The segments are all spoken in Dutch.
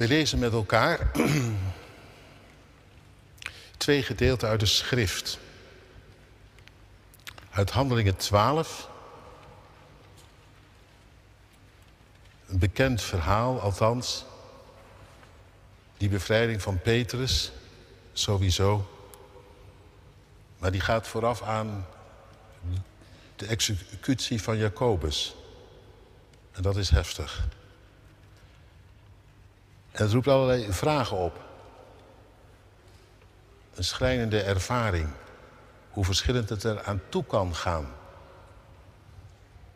We lezen met elkaar twee gedeelten uit de schrift. Uit Handelingen 12. Een bekend verhaal, althans. Die bevrijding van Petrus, sowieso. Maar die gaat vooraf aan de executie van Jacobus. En dat is heftig. Het roept allerlei vragen op. Een schrijnende ervaring. Hoe verschillend het er aan toe kan gaan.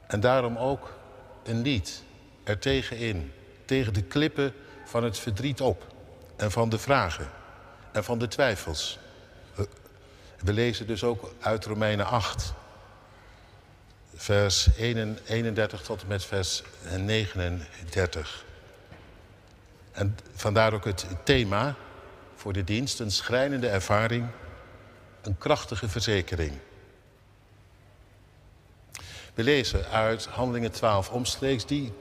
En daarom ook een lied er tegenin. Tegen de klippen van het verdriet op. En van de vragen. En van de twijfels. We lezen dus ook uit Romeinen 8. Vers 31 tot en met vers 39. En vandaar ook het thema voor de dienst: een schrijnende ervaring, een krachtige verzekering. We lezen uit Handelingen 12. Omstreeks die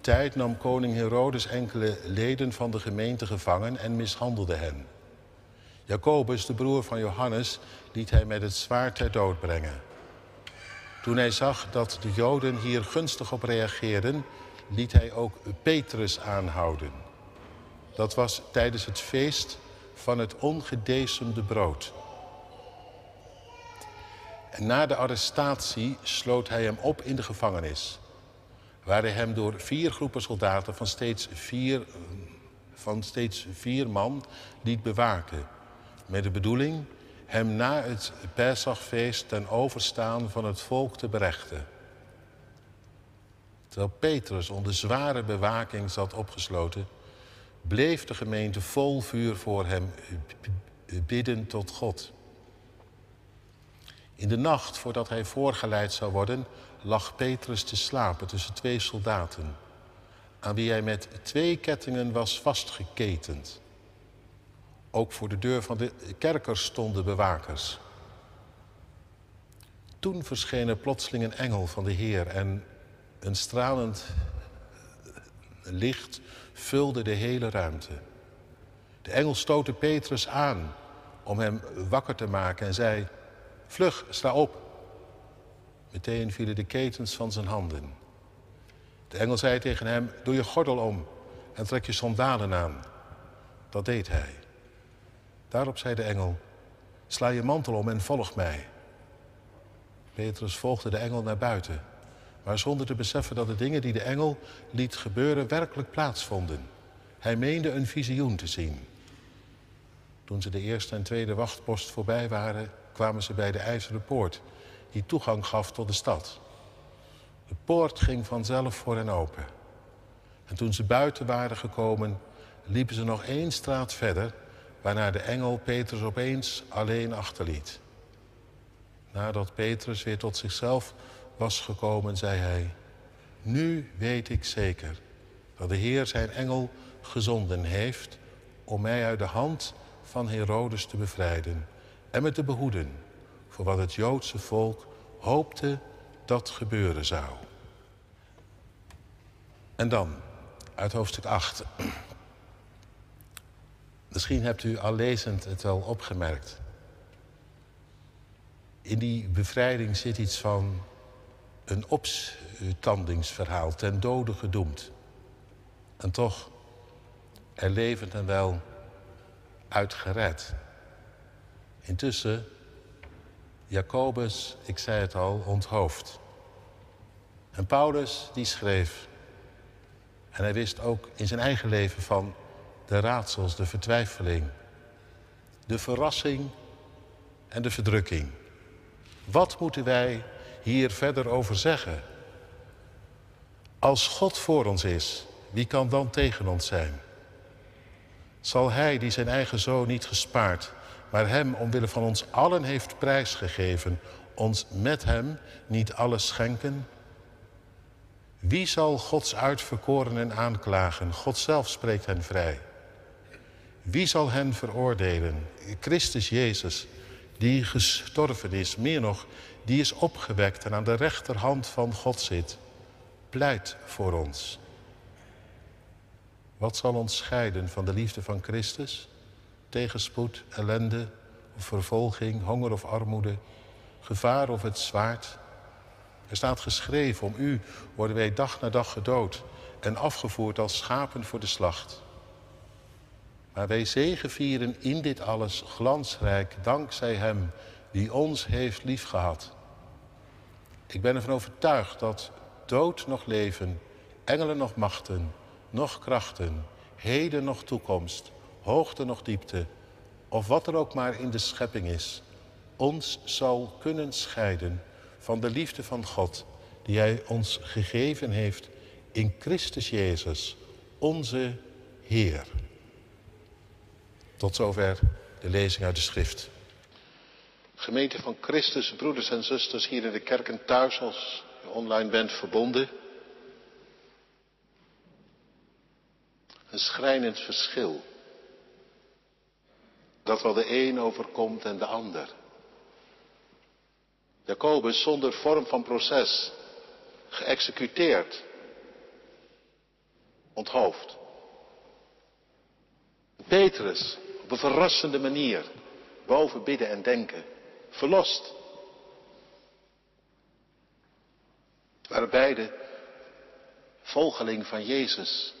tijd nam koning Herodes enkele leden van de gemeente gevangen en mishandelde hen. Jacobus, de broer van Johannes, liet hij met het zwaard ter dood brengen. Toen hij zag dat de Joden hier gunstig op reageerden, liet hij ook Petrus aanhouden. Dat was tijdens het feest van het ongedecemde brood. En na de arrestatie sloot hij hem op in de gevangenis, waar hij hem door vier groepen soldaten van steeds vier, van steeds vier man liet bewaken, met de bedoeling hem na het Pesachfeest ten overstaan van het volk te berechten. Terwijl Petrus onder zware bewaking zat opgesloten, bleef de gemeente vol vuur voor hem bidden tot God. In de nacht voordat hij voorgeleid zou worden, lag Petrus te slapen tussen twee soldaten, aan wie hij met twee kettingen was vastgeketend. Ook voor de deur van de kerker stonden bewakers. Toen verscheen er plotseling een engel van de Heer en een stralend licht vulde de hele ruimte. De engel stootte Petrus aan om hem wakker te maken en zei: Vlug, sta op. Meteen vielen de ketens van zijn handen. De engel zei tegen hem: Doe je gordel om en trek je sandalen aan. Dat deed hij. Daarop zei de engel: Sla je mantel om en volg mij. Petrus volgde de engel naar buiten, maar zonder te beseffen dat de dingen die de engel liet gebeuren werkelijk plaatsvonden. Hij meende een visioen te zien. Toen ze de eerste en tweede wachtpost voorbij waren, kwamen ze bij de ijzeren poort, die toegang gaf tot de stad. De poort ging vanzelf voor hen open. En toen ze buiten waren gekomen, liepen ze nog één straat verder waarna de engel Petrus opeens alleen achterliet. Nadat Petrus weer tot zichzelf was gekomen, zei hij: Nu weet ik zeker dat de Heer zijn engel gezonden heeft om mij uit de hand van Herodes te bevrijden en me te behoeden voor wat het Joodse volk hoopte dat gebeuren zou. En dan, uit hoofdstuk 8. Misschien hebt u al lezend het wel opgemerkt. In die bevrijding zit iets van een opstandingsverhaal, ten dode gedoemd. En toch er levend en wel uitgered. Intussen, Jacobus, ik zei het al, onthoofd. En Paulus die schreef. En hij wist ook in zijn eigen leven van de raadsels, de vertwijfeling, de verrassing en de verdrukking. Wat moeten wij hier verder over zeggen? Als God voor ons is, wie kan dan tegen ons zijn? Zal Hij die zijn eigen zoon niet gespaard, maar Hem omwille van ons allen heeft prijsgegeven, ons met Hem niet alles schenken? Wie zal Gods uitverkorenen aanklagen? God zelf spreekt hen vrij. Wie zal hen veroordelen? Christus Jezus, die gestorven is, meer nog, die is opgewekt en aan de rechterhand van God zit, pleit voor ons. Wat zal ons scheiden van de liefde van Christus? Tegenspoed, ellende of vervolging, honger of armoede, gevaar of het zwaard? Er staat geschreven, om u worden wij dag na dag gedood en afgevoerd als schapen voor de slacht. Maar wij zegevieren in dit alles glansrijk dankzij Hem die ons heeft liefgehad. Ik ben ervan overtuigd dat dood nog leven, engelen nog machten, nog krachten, heden nog toekomst, hoogte nog diepte, of wat er ook maar in de schepping is, ons zal kunnen scheiden van de liefde van God die Hij ons gegeven heeft in Christus Jezus, onze Heer. Tot zover de lezing uit de schrift. Gemeente van Christus, broeders en zusters hier in de kerk en thuis als je online bent verbonden. Een schrijnend verschil. Dat wel de een overkomt en de ander. Jacobus zonder vorm van proces, geëxecuteerd, onthoofd. Petrus, op een verrassende manier, boven bidden en denken, verlost. waren beide volgeling van Jezus,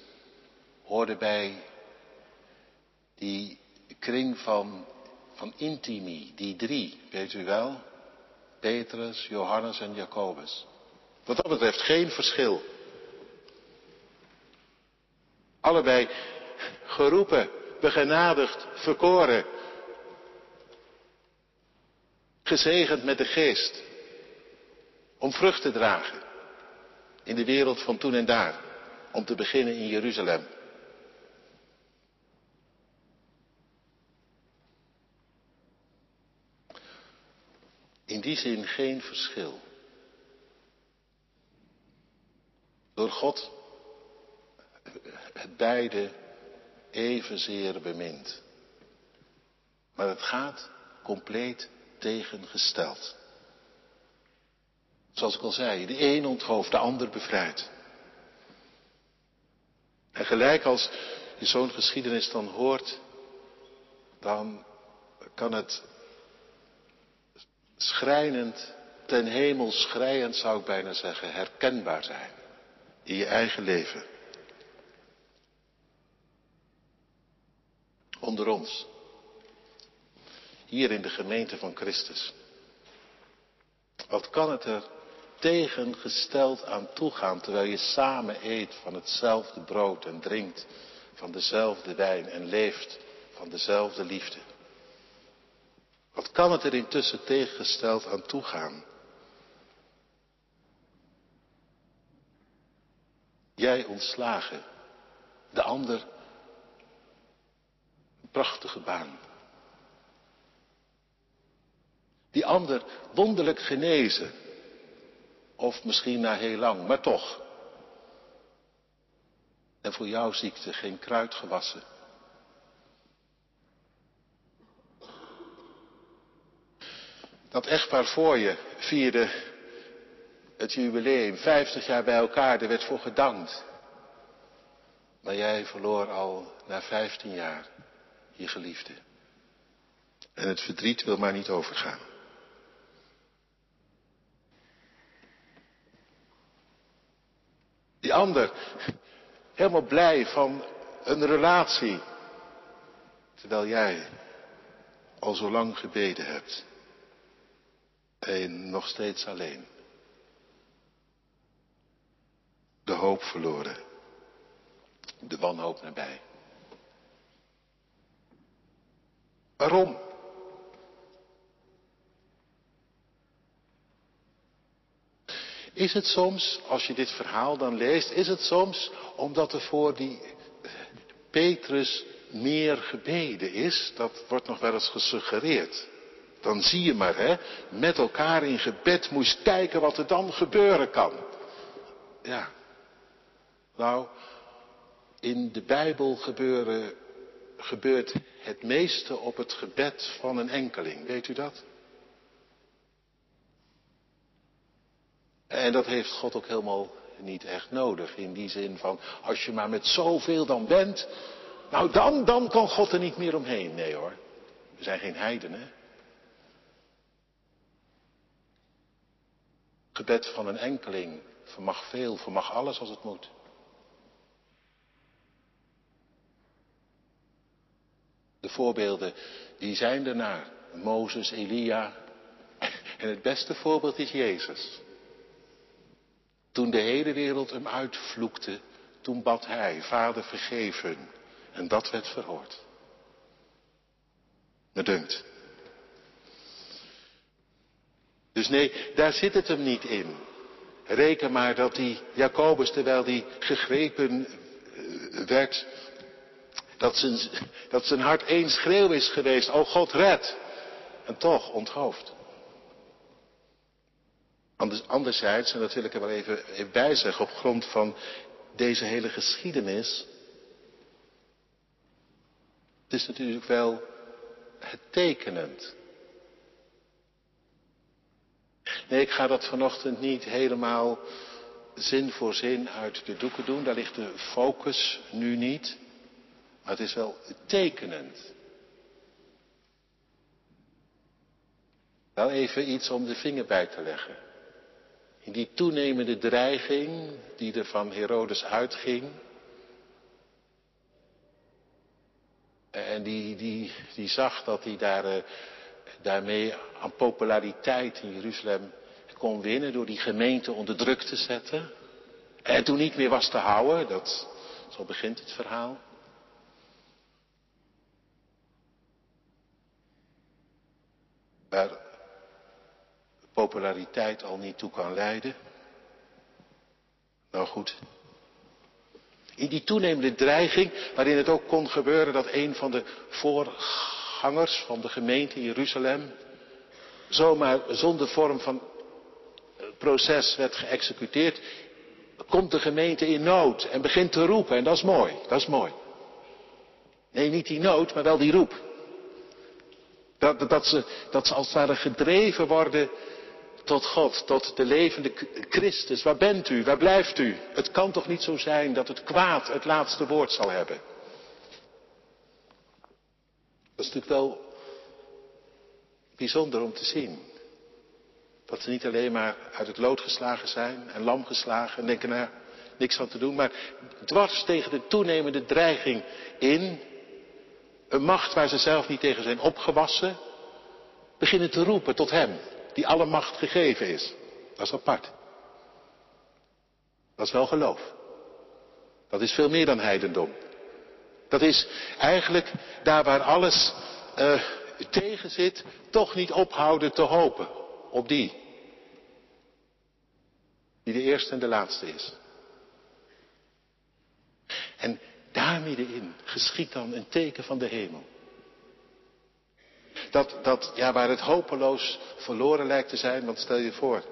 hoorden bij die kring van, van intimi, die drie, weet u wel? Petrus, Johannes en Jacobus. Wat dat betreft geen verschil. Allebei geroepen, begenadigd, verkoren. Gezegend met de geest. Om vrucht te dragen. In de wereld van toen en daar. Om te beginnen in Jeruzalem. In die zin geen verschil. Door God het beide evenzeer bemint. Maar het gaat compleet tegengesteld. Zoals ik al zei, de een onthoofd, de ander bevrijdt. En gelijk als je zo'n geschiedenis dan hoort, dan kan het schrijnend, ten hemel schrijend zou ik bijna zeggen, herkenbaar zijn in je eigen leven. Onder ons. Hier in de gemeente van Christus. Wat kan het er tegengesteld aan toegaan terwijl je samen eet van hetzelfde brood en drinkt van dezelfde wijn en leeft van dezelfde liefde? Wat kan het er intussen tegengesteld aan toegaan? Jij ontslagen, de ander een prachtige baan. Die ander wonderlijk genezen, of misschien na heel lang, maar toch. En voor jouw ziekte geen kruid gewassen. Dat echtpaar voor je vierde het jubileum, 50 jaar bij elkaar, er werd voor gedankt. Maar jij verloor al na 15 jaar je geliefde. En het verdriet wil maar niet overgaan. Die ander, helemaal blij van een relatie. Terwijl jij al zo lang gebeden hebt. En nog steeds alleen. De hoop verloren. De wanhoop nabij. Waarom? Is het soms, als je dit verhaal dan leest, is het soms omdat er voor die Petrus meer gebeden is? Dat wordt nog wel eens gesuggereerd. Dan zie je maar, hè, met elkaar in gebed moest kijken wat er dan gebeuren kan. Ja. Nou, in de Bijbel gebeuren, gebeurt het meeste op het gebed van een enkeling. Weet u dat? En dat heeft God ook helemaal, niet echt nodig. In die zin van, als je maar met zoveel dan bent, nou dan, dan kan God er niet meer omheen. Nee hoor, we zijn geen heidenen. Gebed van een enkeling vermag veel, vermag alles als het moet. De voorbeelden, die zijn ernaar. Mozes, Elia. En het beste voorbeeld is Jezus. Toen de hele wereld hem uitvloekte, toen bad hij, Vader vergeven. En dat werd verhoord. Me dunkt. Dus nee, daar zit het hem niet in. Reken maar dat die Jacobus, terwijl die gegrepen eh, werd, dat zijn, dat zijn hart één schreeuw is geweest, oh God red. En toch onthoofd. Anderzijds, en dat wil ik er wel even, bij op grond van deze hele geschiedenis. Het is natuurlijk wel het tekenend. Nee, ik ga dat vanochtend niet helemaal zin voor zin uit de doeken doen. Daar ligt de focus nu niet. Maar het is wel tekenend. Wel even iets om de vinger bij te leggen. In die toenemende dreiging die er van Herodes uitging. En die, die, die zag dat hij daar, eh, daarmee aan populariteit in Jeruzalem kon winnen door die gemeente onder druk te zetten. En toen niet meer was te houden, dat, zo begint het verhaal. Waar populariteit al niet toe kan leiden. Nou goed. In die toenemende dreiging, waarin het ook kon gebeuren dat een van de voorgangers van de gemeente in Jeruzalem zomaar zonder vorm van proces werd geëxecuteerd, komt de gemeente in nood en begint te roepen. En dat is mooi, dat is mooi. Nee, niet die nood, maar wel die roep. Dat, dat, ze, dat ze als het ware gedreven worden tot God, tot de levende Christus. Waar bent u? Waar blijft u? Het kan toch niet zo zijn dat het kwaad het laatste woord zal hebben? Dat is natuurlijk wel bijzonder om te zien. Dat ze niet alleen maar uit het lood geslagen zijn en lam geslagen en denken, nou, niks aan te doen, maar dwars tegen de toenemende dreiging in, een macht waar ze zelf niet tegen zijn opgewassen, beginnen te roepen tot Hem, die alle macht gegeven is. Dat is apart. Dat is wel geloof. Dat is veel meer dan heidendom. Dat is eigenlijk daar waar alles uh, tegen zit, toch niet ophouden te hopen op die. Die de eerste en de laatste is. En daar middenin geschiet dan een teken van de hemel. Dat, dat, ja, waar het hopeloos verloren lijkt te zijn, want stel je voor,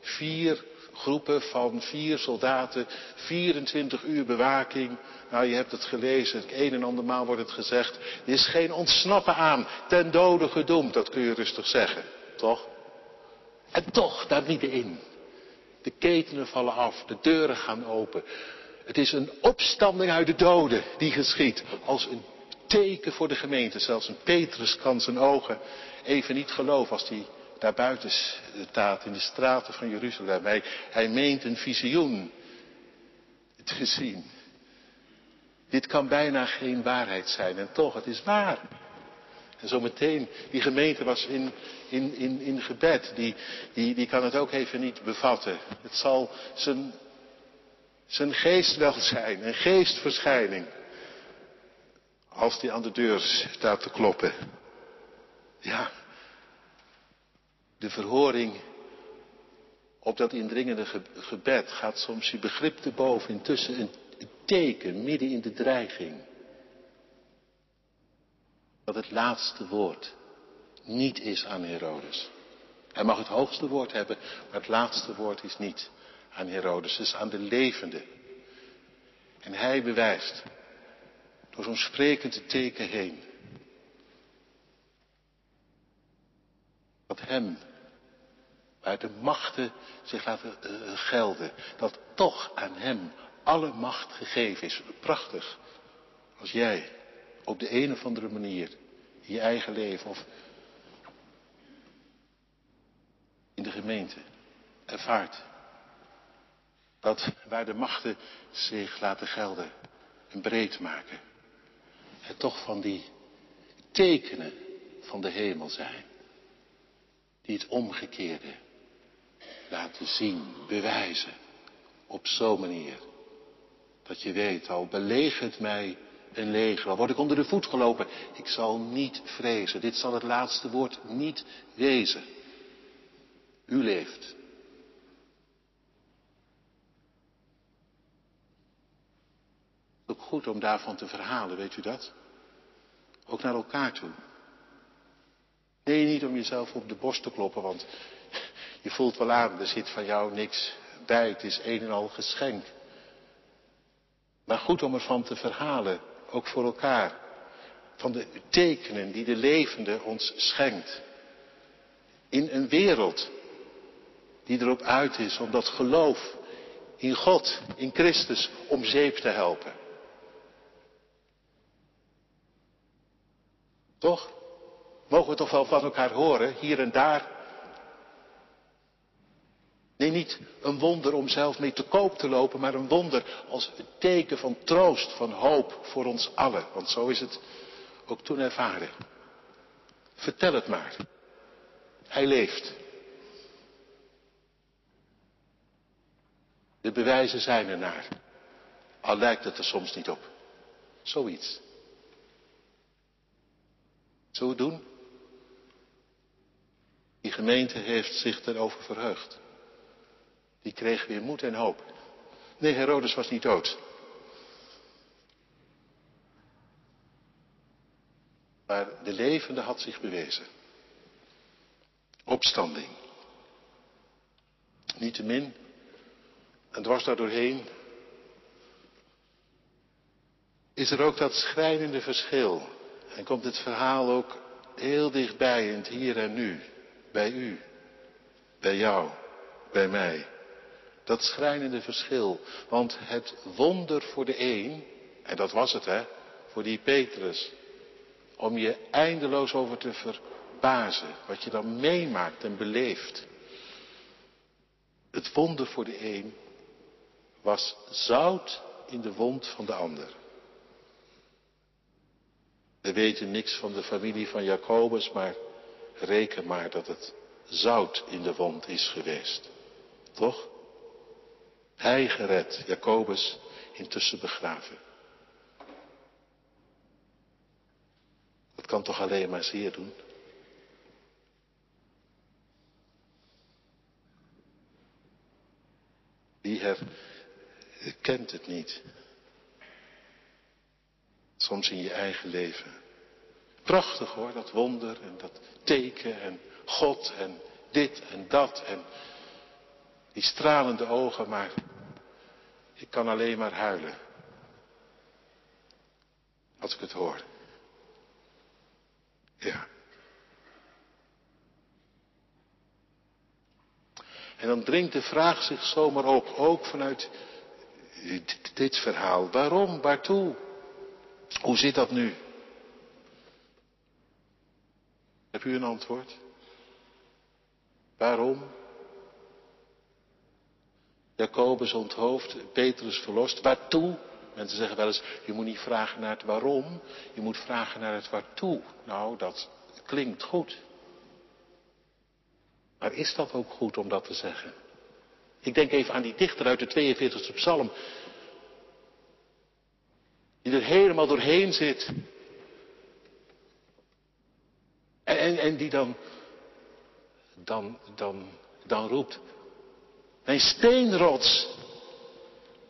vier groepen van vier soldaten, 24 uur bewaking. Nou, je hebt het gelezen, een en ander maal wordt het gezegd. Er is geen ontsnappen aan, ten dode gedoemd, dat kun je rustig zeggen, toch? En toch, daar middenin. De ketenen vallen af, de deuren gaan open. Het is een opstanding uit de doden die geschiet. Als een teken voor de gemeente. Zelfs een Petrus kan zijn ogen even niet geloven als hij daar buiten staat in de straten van Jeruzalem. Hij, hij meent een visioen te zien. Dit kan bijna geen waarheid zijn en toch, het is waar. En zometeen, die gemeente was in, in, in, in gebed, die, die, die kan het ook even niet bevatten. Het zal zijn, zijn geest wel zijn, een geestverschijning. Als die aan de deur staat te kloppen. Ja, de verhoring op dat indringende gebed gaat soms je begrip te boven. Intussen een teken midden in de dreiging dat het laatste woord niet is aan Herodes. Hij mag het hoogste woord hebben, maar het laatste woord is niet aan Herodes, het is aan de levende. En hij bewijst door zo'n sprekende teken heen dat hem waar de machten zich laten uh, gelden, dat toch aan Hem alle macht gegeven is. Prachtig. Als jij op de een of andere manier in je eigen leven of in de gemeente ervaart dat waar de machten zich laten gelden en breed maken, het toch van die tekenen van de hemel zijn, die het omgekeerde laten zien, bewijzen, op zo'n manier dat je weet, al belegert mij een leger, al word ik onder de voet gelopen, ik zal niet vrezen. Dit zal het laatste woord niet wezen. U leeft. Ook goed om daarvan te verhalen, weet u dat? Ook naar elkaar toe. Nee, niet om jezelf op de borst te kloppen, want je voelt wel aan, er zit van jou niks bij. Het is een en al geschenk. Maar goed om ervan te verhalen, ook voor elkaar. Van de tekenen die de levende ons schenkt. In een wereld die erop uit is om dat geloof in God, in Christus, om zeep te helpen. Toch? Mogen we toch wel van elkaar horen, hier en daar. Nee, niet een wonder om zelf mee te koop te lopen, maar een wonder als een teken van troost, van hoop voor ons allen. Want zo is het ook toen ervaren. Vertel het maar. Hij leeft. De bewijzen zijn er naar. Al lijkt het er soms niet op. Zoiets. Zullen doen? Die gemeente heeft zich erover verheugd. Die kreeg weer moed en hoop. Nee, Herodes was niet dood. Maar de levende had zich bewezen. Opstanding. Niettemin, en dwars daar doorheen, is er ook dat schrijnende verschil. En komt het verhaal ook heel dichtbij in het hier en nu. Bij u, bij jou, bij mij. Dat schrijnende verschil. Want het wonder voor de een, en dat was het hè, voor die Petrus, om je eindeloos over te verbazen, wat je dan meemaakt en beleeft. Het wonder voor de een was zout in de wond van de ander. We weten niks van de familie van Jacobus, maar reken maar dat het zout in de wond is geweest. Toch? Hij gered, Jacobus intussen begraven. Dat kan toch alleen maar zeer doen? Wie herkent het niet? Soms in je eigen leven. Prachtig hoor, dat wonder en dat teken en God en dit en dat en die stralende ogen, maar ik kan alleen maar huilen. Als ik het hoor. Ja. En dan dringt de vraag zich zomaar op, ook vanuit dit, dit verhaal. Waarom? Waartoe? Hoe zit dat nu? Heb u een antwoord? Waarom? Jacobus onthoofd, Petrus verlost. Waartoe? Mensen zeggen wel eens, je moet niet vragen naar het waarom, je moet vragen naar het waartoe. Nou, dat klinkt goed. Maar is dat ook goed om dat te zeggen? Ik denk even aan die dichter uit de 42e psalm. Die er helemaal doorheen zit. En, en, die dan, dan, dan, dan roept. Mijn steenrots.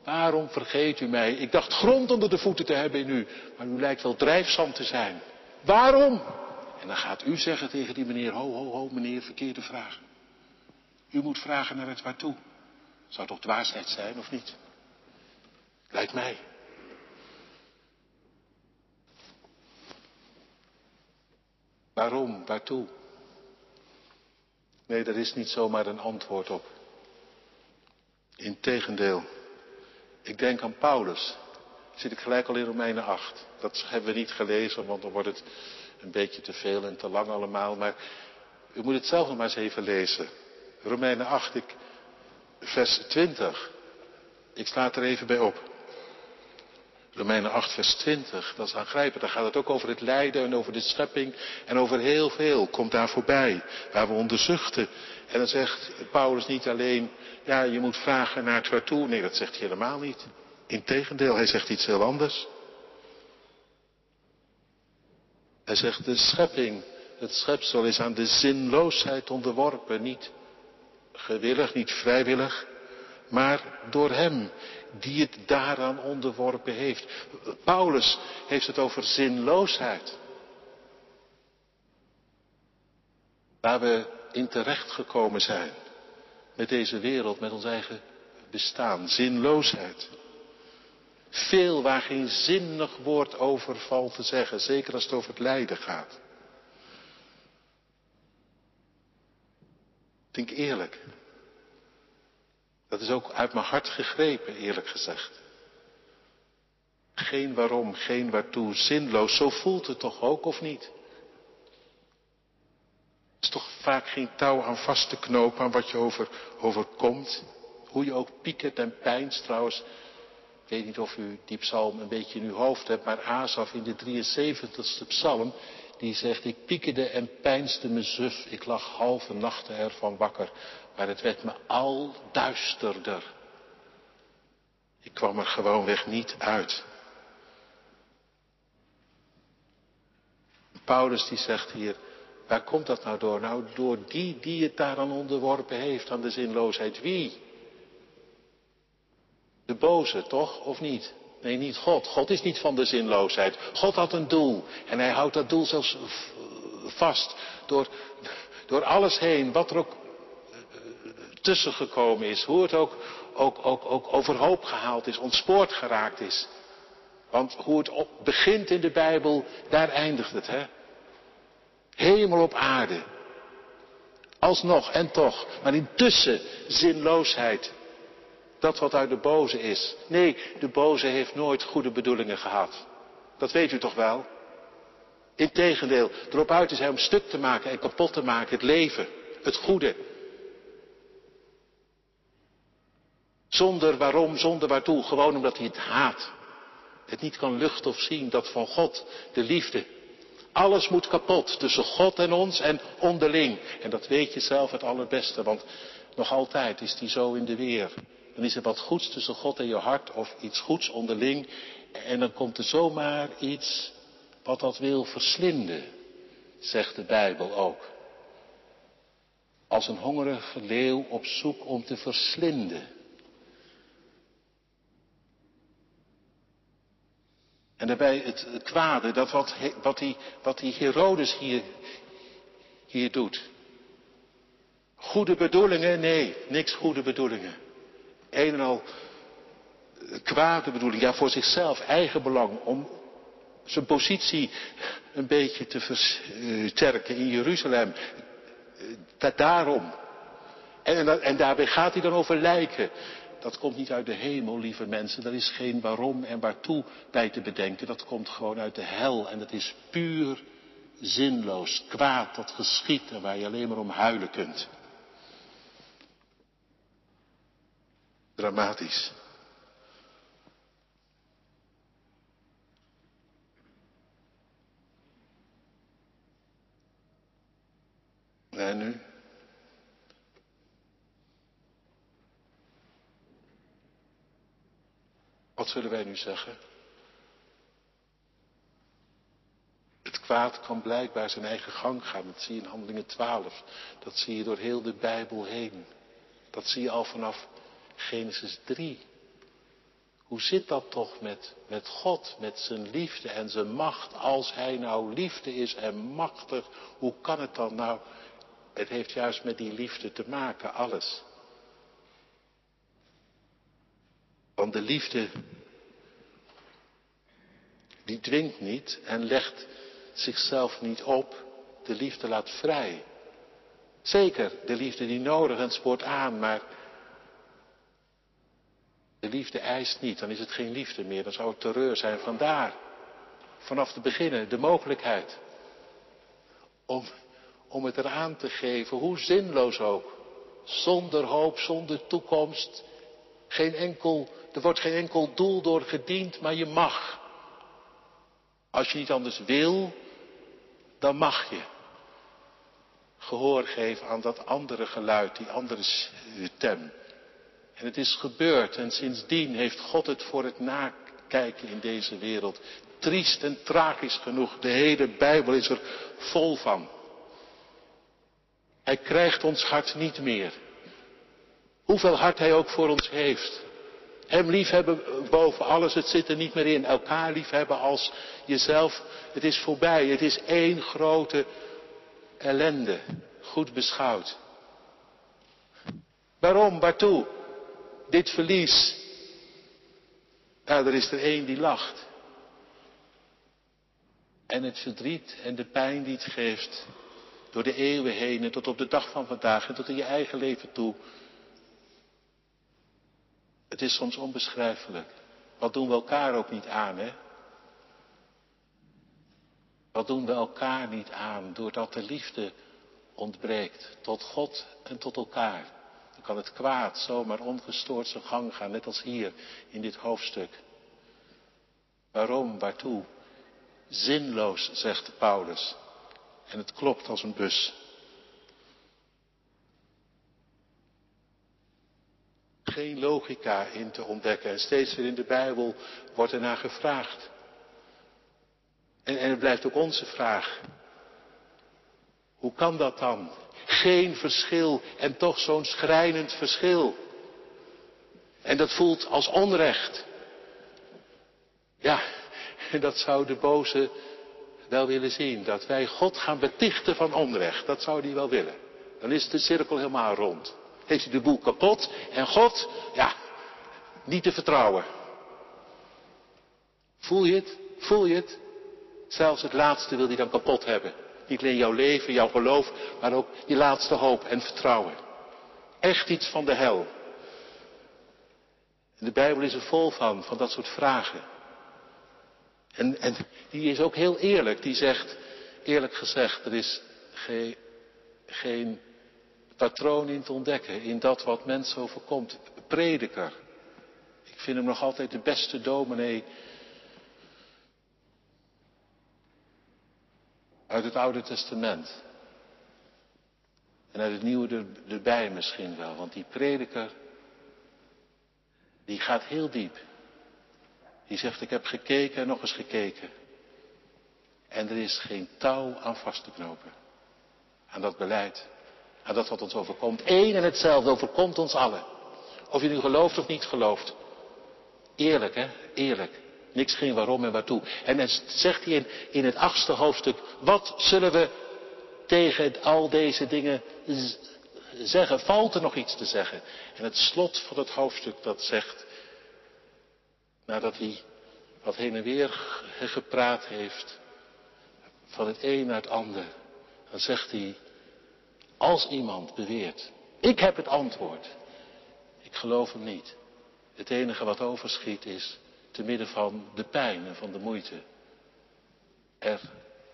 Waarom vergeet u mij? Ik dacht grond onder de voeten te hebben in u. Maar u lijkt wel drijfzand te zijn. Waarom? En dan gaat u zeggen tegen die meneer, ho, ho, ho, meneer, verkeerde vraag. U moet vragen naar het waartoe. Zou toch dwaasheid zijn, of niet? Lijkt mij. Waarom? Waartoe? Nee, daar is niet zomaar een antwoord op. Integendeel, ik denk aan Paulus. Zit ik gelijk al in Romeinen 8. Dat hebben we niet gelezen, want dan wordt het een beetje te veel en te lang allemaal. Maar u moet het zelf nog maar eens even lezen. Romeinen 8, ik, vers 20. Ik sla er even bij op. Romeinen 8, vers 20, dat is aangrijpend. Daar gaat het ook over het lijden en over de schepping en over heel veel. Komt daar voorbij, waar we onderzuchten. En dan zegt Paulus niet alleen, ja, je moet vragen naar het waartoe. Nee, dat zegt hij helemaal niet. Integendeel, hij zegt iets heel anders. Hij zegt, de schepping, het schepsel is aan de zinloosheid onderworpen. Niet gewillig, niet vrijwillig, maar door hem die het daaraan onderworpen heeft. Paulus heeft het over zinloosheid. Waar we in terecht gekomen zijn met deze wereld, met ons eigen bestaan. Zinloosheid. Veel waar geen zinnig woord over valt te zeggen, zeker als het over het lijden gaat. Denk eerlijk. Dat is ook uit mijn hart gegrepen, eerlijk gezegd. Geen waarom, geen waartoe, zinloos. Zo voelt het toch ook, of niet? Het is toch vaak geen touw aan vast te knopen aan wat je over, overkomt. Hoe je ook piekert en pijnst trouwens. Ik weet niet of u die psalm een beetje in uw hoofd hebt, maar Asaf in de 73ste psalm, die zegt, ik piekerde en pijnste me suf, ik lag halve nachten ervan wakker, maar het werd me al duisterder. Ik kwam er gewoonweg niet uit. Paulus die zegt hier, waar komt dat nou door? Nou, door die die het daaraan onderworpen heeft, aan de zinloosheid. Wie? De boze, toch? Of niet? Nee, niet God. God is niet van de zinloosheid. God had een doel. En hij houdt dat doel zelfs vast. Door, door alles heen, wat er ook eh, tussen gekomen is. Hoe het ook, ook, ook, ook overhoop gehaald is, ontspoord geraakt is. Want hoe het begint in de Bijbel, daar eindigt het. Hè? Hemel op aarde. Alsnog en toch. Maar intussen zinloosheid. Dat wat uit de boze is. Nee, de boze heeft nooit goede bedoelingen gehad. Dat weet u toch wel? Integendeel, erop uit is hij om stuk te maken en kapot te maken het leven, het goede. Zonder waarom, zonder waartoe, gewoon omdat hij het haat. Het niet kan luchten of zien, dat van God, de liefde. Alles moet kapot tussen God en ons en onderling. En dat weet je zelf het allerbeste, want nog altijd is die zo in de weer. Dan is er wat goeds tussen God en je hart of iets goeds onderling. En dan komt er zomaar iets wat dat wil verslinden, zegt de Bijbel ook. Als een hongerige leeuw op zoek om te verslinden. En daarbij het kwade, dat wat, wat, die, wat die Herodes hier, hier doet. Goede bedoelingen? Nee, niks goede bedoelingen een en al kwade bedoeling, ja voor zichzelf, eigen belang, om zijn positie een beetje te versterken in Jeruzalem. Dat daarom. En, en daarbij gaat hij dan over lijken. Dat komt niet uit de hemel, lieve mensen. Er is geen waarom en waartoe bij te bedenken. Dat komt gewoon uit de hel. En dat is puur zinloos, kwaad dat geschiet en waar je alleen maar om huilen kunt. Dramatisch. En nu? Wat zullen wij nu zeggen? Het kwaad kan blijkbaar zijn eigen gang gaan. Dat zie je in Handelingen 12. Dat zie je door heel de Bijbel heen. Dat zie je al vanaf Genesis 3. Hoe zit dat toch met, met God, met zijn liefde en zijn macht? Als hij nou liefde is en machtig, hoe kan het dan nou? Het heeft juist met die liefde te maken, alles. Want de liefde, die dwingt niet en legt zichzelf niet op. De liefde laat vrij. Zeker, de liefde die nodig en spoort aan, maar de liefde eist niet, dan is het geen liefde meer, dan zou het terreur zijn. Vandaar, vanaf het beginnen, de mogelijkheid om, om het eraan te geven, hoe zinloos ook. Zonder hoop, zonder toekomst, geen enkel, er wordt geen enkel doel door gediend, maar je mag. Als je niet anders wil, dan mag je gehoor geven aan dat andere geluid, die andere stem. En het is gebeurd en sindsdien heeft God het voor het nakijken in deze wereld. Triest en tragisch genoeg, de hele Bijbel is er vol van. Hij krijgt ons hart niet meer. Hoeveel hart hij ook voor ons heeft. Hem liefhebben boven alles, het zit er niet meer in. Elkaar liefhebben als jezelf, het is voorbij. Het is één grote ellende, goed beschouwd. Waarom, waartoe? Dit verlies. Er is er één die lacht. En het verdriet en de pijn die het geeft, door de eeuwen heen en tot op de dag van vandaag en tot in je eigen leven toe. Het is soms onbeschrijfelijk. Wat doen we elkaar ook niet aan, hè? Wat doen we elkaar niet aan doordat de liefde ontbreekt tot God en tot elkaar? Kan het kwaad zomaar ongestoord zijn gang gaan, net als hier in dit hoofdstuk. Waarom, waartoe? Zinloos, zegt Paulus. En het klopt als een bus. Geen logica in te ontdekken. En steeds weer in de Bijbel wordt er naar gevraagd. En, en het blijft ook onze vraag. Hoe kan dat dan? Geen verschil en toch zo'n schrijnend verschil. En dat voelt als onrecht. Ja, dat zou de boze wel willen zien. Dat wij God gaan betichten van onrecht. Dat zou hij wel willen. Dan is de cirkel helemaal rond. Heeft hij de boel kapot. En God, ja, niet te vertrouwen. Voel je het? Voel je het? Zelfs het laatste wil hij dan kapot hebben. Niet alleen jouw leven, jouw geloof, maar ook je laatste hoop en vertrouwen. Echt iets van de hel. De Bijbel is er vol van, van dat soort vragen. En, en die is ook heel eerlijk. Die zegt, eerlijk gezegd, er is geen, geen patroon in te ontdekken in dat wat mensen overkomt. Prediker. Ik vind hem nog altijd de beste dominee uit het Oude Testament. En uit het Nieuwe erbij misschien wel, want die prediker, die gaat heel diep. Die zegt, ik heb gekeken en nog eens gekeken. En er is geen touw aan vast te knopen. Aan dat beleid. Aan dat wat ons overkomt. Eén en hetzelfde overkomt ons allen. Of je nu gelooft of niet gelooft. Eerlijk, hè? Eerlijk. Niks geen waarom en waartoe. En dan zegt hij in, in het achtste hoofdstuk, wat zullen we tegen al deze dingen zeggen? Valt er nog iets te zeggen? En het slot van het hoofdstuk dat zegt, nadat hij wat heen en weer gepraat heeft, van het een naar het ander, dan zegt hij, als iemand beweert, ik heb het antwoord, ik geloof hem niet. Het enige wat overschiet is, te midden van de pijn en van de moeite, er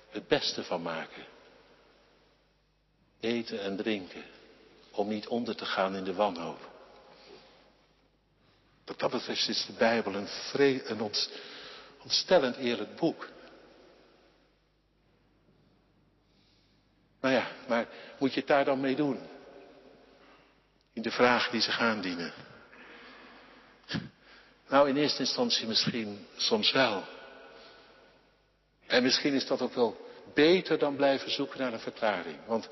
het beste van maken. Eten en drinken, om niet onder te gaan in de wanhoop. Wat dat betreft is de Bijbel een, een ontstellend eerlijk boek. Maar ja, maar moet je het daar dan mee doen? In de vraag die zich aandienen. Nou, in eerste instantie misschien soms wel. En misschien is dat ook wel beter dan blijven zoeken naar een verklaring. Want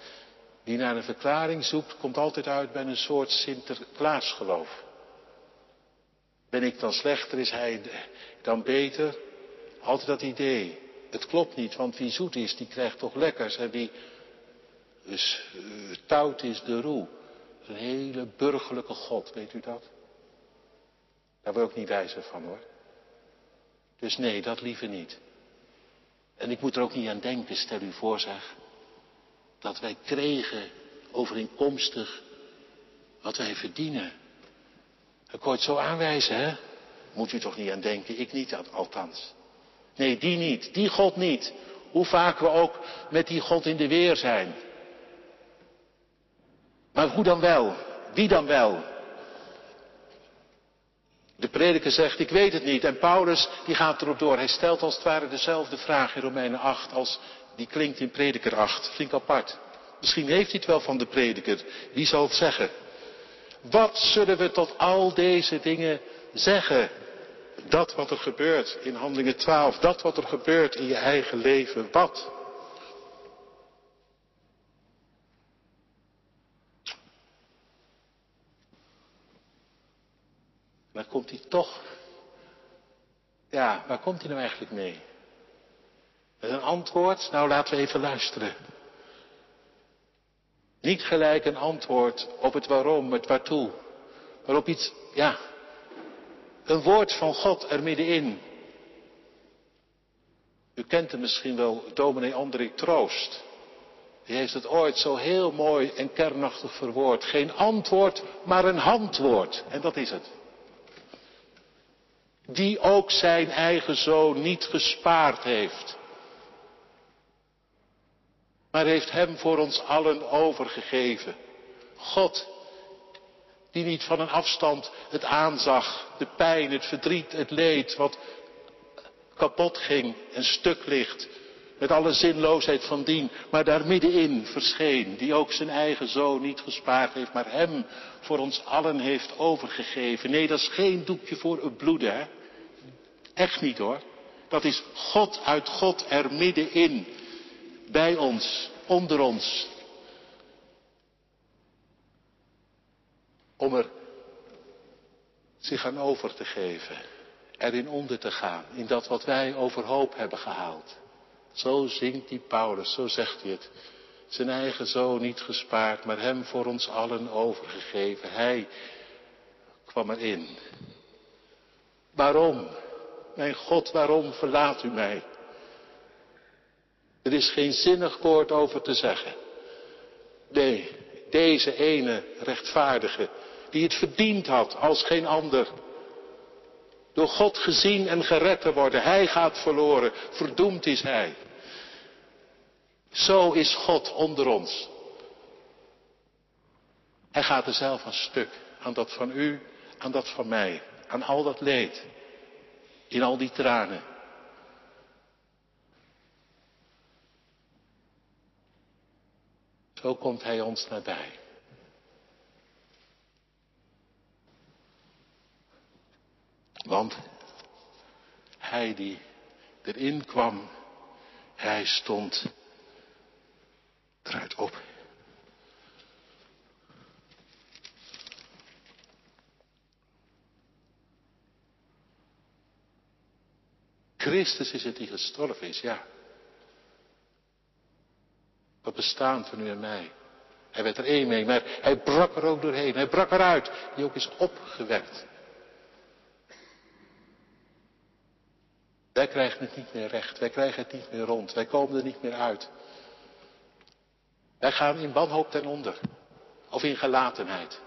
wie naar een verklaring zoekt, komt altijd uit bij een soort Sinterklaasgeloof. Ben ik dan slechter, is hij dan beter? Altijd dat idee. Het klopt niet, want wie zoet is, die krijgt toch lekkers. En wie dus, uh, is de roe. Een hele burgerlijke God, weet u dat? Daar word ik niet wijzer van hoor. Dus nee, dat liever niet. En ik moet er ook niet aan denken, stel u voor zeg. Dat wij kregen overeenkomstig wat wij verdienen. Ik hoor het zo aanwijzen, hè? Moet u toch niet aan denken, ik niet althans. Nee, die niet, die God niet. Hoe vaak we ook met die God in de weer zijn. Maar hoe dan wel? Wie dan wel? De prediker zegt, ik weet het niet. En Paulus, die gaat erop door. Hij stelt als het ware dezelfde vraag in Romeinen 8 als die klinkt in prediker 8. Vind ik apart. Misschien heeft hij het wel van de prediker. Wie zal het zeggen? Wat zullen we tot al deze dingen zeggen? Dat wat er gebeurt in Handelingen 12, dat wat er gebeurt in je eigen leven, wat? Waar komt hij toch? Ja, waar komt hij nou eigenlijk mee? Met een antwoord? Nou, laten we even luisteren. Niet gelijk een antwoord op het waarom, het waartoe, maar op iets, ja, een woord van God er middenin. U kent hem misschien wel, dominee André Troost. Die heeft het ooit zo heel mooi en kernachtig verwoord. Geen antwoord, maar een handwoord. En dat is het. Die ook zijn eigen zoon niet gespaard heeft. Maar heeft hem voor ons allen overgegeven. God die niet van een afstand het aanzag, de pijn, het verdriet, het leed, wat kapot ging en stuk ligt, met alle zinloosheid van dien, maar daar middenin verscheen, die ook zijn eigen zoon niet gespaard heeft, maar hem voor ons allen heeft overgegeven. Nee, dat is geen doekje voor het bloeden, hè? Echt niet hoor. Dat is God uit God er middenin, bij ons, onder ons, om er zich aan over te geven, erin onder te gaan, in dat wat wij overhoop hebben gehaald. Zo zingt die Paulus, zo zegt hij het. Zijn eigen zoon niet gespaard, maar hem voor ons allen overgegeven. Hij kwam erin. Waarom? Mijn God, waarom verlaat u mij? Er is geen zinnig woord over te zeggen. Nee, deze ene rechtvaardige, die het verdiend had als geen ander. Door God gezien en gered te worden. Hij gaat verloren. Verdoemd is hij. Zo is God onder ons. Hij gaat er zelf aan stuk. Aan dat van u, aan dat van mij. Aan al dat leed. In al die tranen. Zo komt hij ons nabij. Want hij die erin kwam, hij stond eruit op. Christus is het die gestorven is, ja. Wat bestaan van u en mij. Hij werd er één mee, maar hij brak er ook doorheen. Hij brak eruit, die ook is opgewekt. Wij krijgen het niet meer recht. Wij krijgen het niet meer rond. Wij komen er niet meer uit. Wij gaan in wanhoop ten onder. Of in gelatenheid.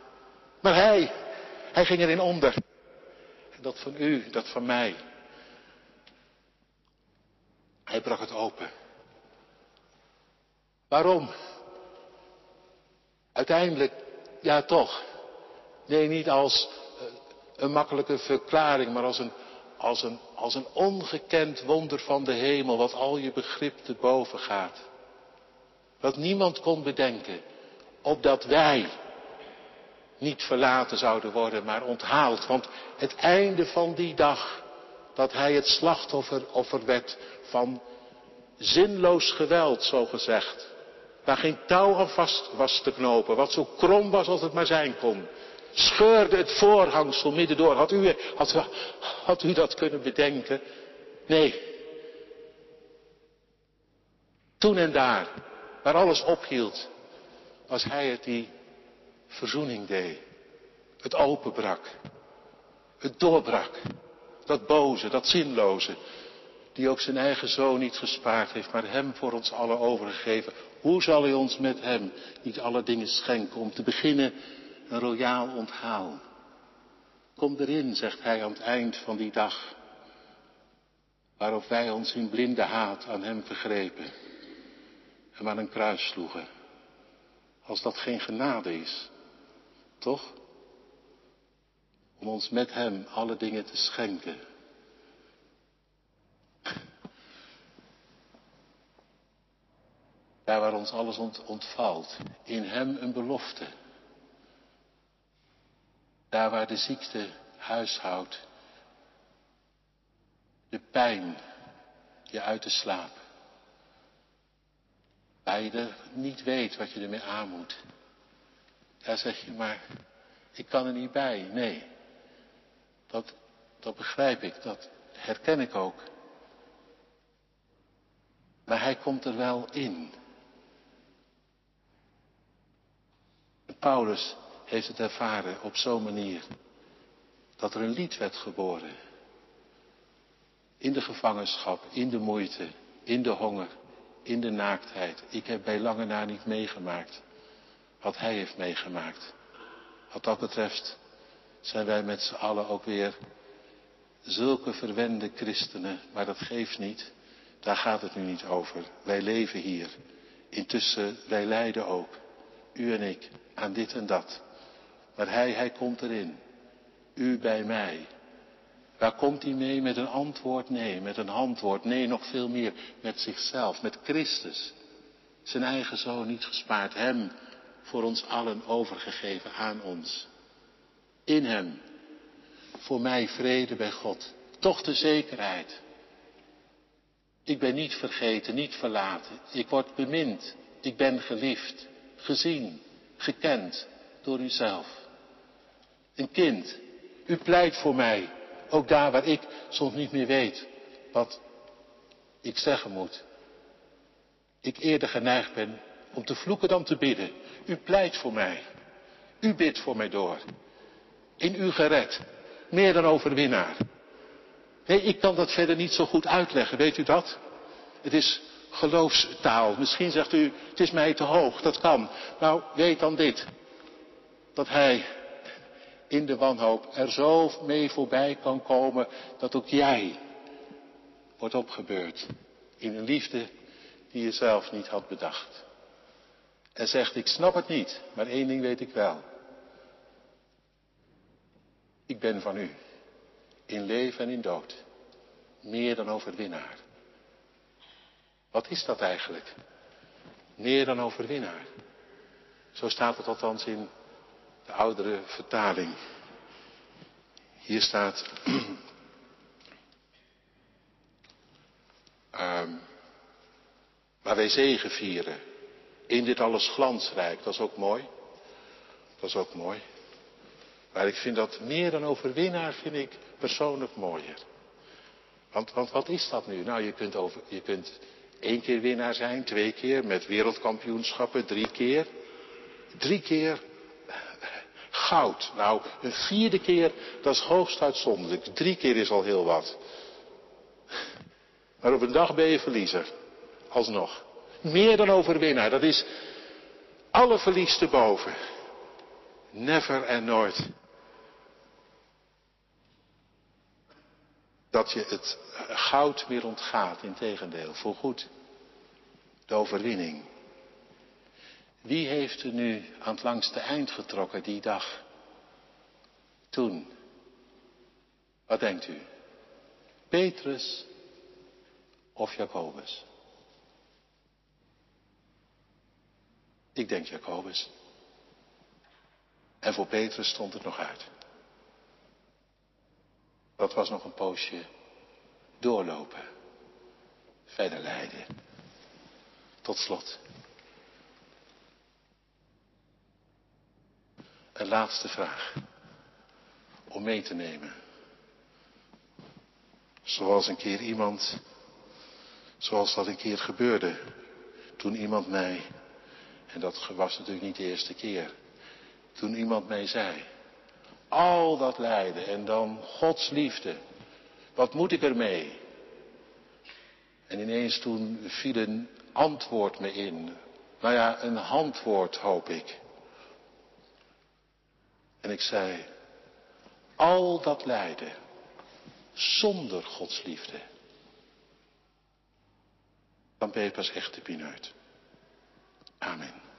Maar hij, hij ging erin onder. En dat van u, dat van mij. Hij brak het open. Waarom? Uiteindelijk, ja toch. Nee, niet als eh, een makkelijke verklaring, maar als een als een, als een ongekend wonder van de hemel, wat al je begrip te boven gaat. Wat niemand kon bedenken, opdat wij niet verlaten zouden worden, maar onthaald. Want het einde van die dag, dat hij het slachtoffer werd van zinloos geweld, zo gezegd. Waar geen touw aan vast was te knopen, wat zo krom was als het maar zijn kon scheurde het voorhangsel midden door. Had u, had, had u dat kunnen bedenken? Nee. Toen en daar, waar alles ophield, was hij het die verzoening deed. Het openbrak. Het doorbrak. Dat boze, dat zinloze. die ook zijn eigen zoon niet gespaard heeft, maar hem voor ons allen overgegeven. Hoe zal hij ons met hem niet alle dingen schenken? Om te beginnen een royaal onthaal. Kom erin, zegt hij aan het eind van die dag, waarop wij ons in blinde haat aan hem vergrepen en aan een kruis sloegen. Als dat geen genade is, toch? Om ons met hem alle dingen te schenken. Daar waar ons alles ontvalt, in hem een belofte. Daar waar de ziekte huishoudt, de pijn je uit de slaap. Waar je er niet weet wat je ermee aan moet. Daar zeg je maar, ik kan er niet bij. Nee, dat, dat begrijp ik, dat herken ik ook. Maar hij komt er wel in. Paulus heeft het ervaren op zo'n manier dat er een lied werd geboren. In de gevangenschap, in de moeite, in de honger, in de naaktheid. Ik heb bij lange na niet meegemaakt wat hij heeft meegemaakt. Wat dat betreft zijn wij met z'n allen ook weer zulke verwende christenen, maar dat geeft niet. Daar gaat het nu niet over. Wij leven hier. Intussen, wij lijden ook. U en ik aan dit en dat. Maar hij, hij komt erin. U bij mij. Waar komt hij mee? Met een antwoord? Nee, met een antwoord. Nee, nog veel meer met zichzelf, met Christus. Zijn eigen zoon niet gespaard, hem voor ons allen overgegeven aan ons. In hem. Voor mij vrede bij God. Toch de zekerheid. Ik ben niet vergeten, niet verlaten. Ik word bemind. Ik ben geliefd, gezien, gekend door uzelf. Een kind, u pleit voor mij, ook daar waar ik soms niet meer weet wat ik zeggen moet. Ik eerder geneigd ben om te vloeken dan te bidden. U pleit voor mij. U bidt voor mij door. In u gered. Meer dan overwinnaar. Nee, ik kan dat verder niet zo goed uitleggen, weet u dat? Het is geloofstaal. Misschien zegt u, het is mij te hoog, dat kan. Nou, weet dan dit. Dat hij in de wanhoop er zo mee voorbij kan komen dat ook jij wordt opgebeurd in een liefde die je zelf niet had bedacht. En zegt, ik snap het niet, maar één ding weet ik wel. Ik ben van u, in leven en in dood, meer dan overwinnaar. Wat is dat eigenlijk? Meer dan overwinnaar. Zo staat het althans in de oudere vertaling. Hier staat. um, waar wij zegen vieren. In dit alles glansrijk. Dat is ook mooi. Dat is ook mooi. Maar ik vind dat meer dan overwinnaar vind ik persoonlijk mooier. Want, want wat is dat nu? Nou, je kunt, je kunt één keer winnaar zijn, twee keer met wereldkampioenschappen, drie keer. Drie keer goud. Nou, een vierde keer, dat is hoogst uitzonderlijk. Drie keer is al heel wat. Maar op een dag ben je verliezer. Alsnog. Meer dan overwinnaar. Dat is alle verlies te boven. Never en nooit. Dat je het goud weer ontgaat, in tegendeel, voorgoed. De overwinning. Wie heeft er nu aan het langste eind getrokken die dag? Toen. Wat denkt u? Petrus of Jacobus? Ik denk Jacobus. En voor Petrus stond het nog uit. Dat was nog een poosje doorlopen. Verder leiden. Tot slot. Een laatste vraag. Om mee te nemen. Zoals een keer iemand, zoals dat een keer gebeurde. Toen iemand mij, en dat was natuurlijk niet de eerste keer. Toen iemand mij zei, al dat lijden en dan Gods liefde. Wat moet ik ermee? En ineens toen viel een antwoord me in. Nou ja, een handwoord hoop ik. En ik zei, al dat lijden zonder Gods liefde, dan ben je pas echt de pineut. Amen.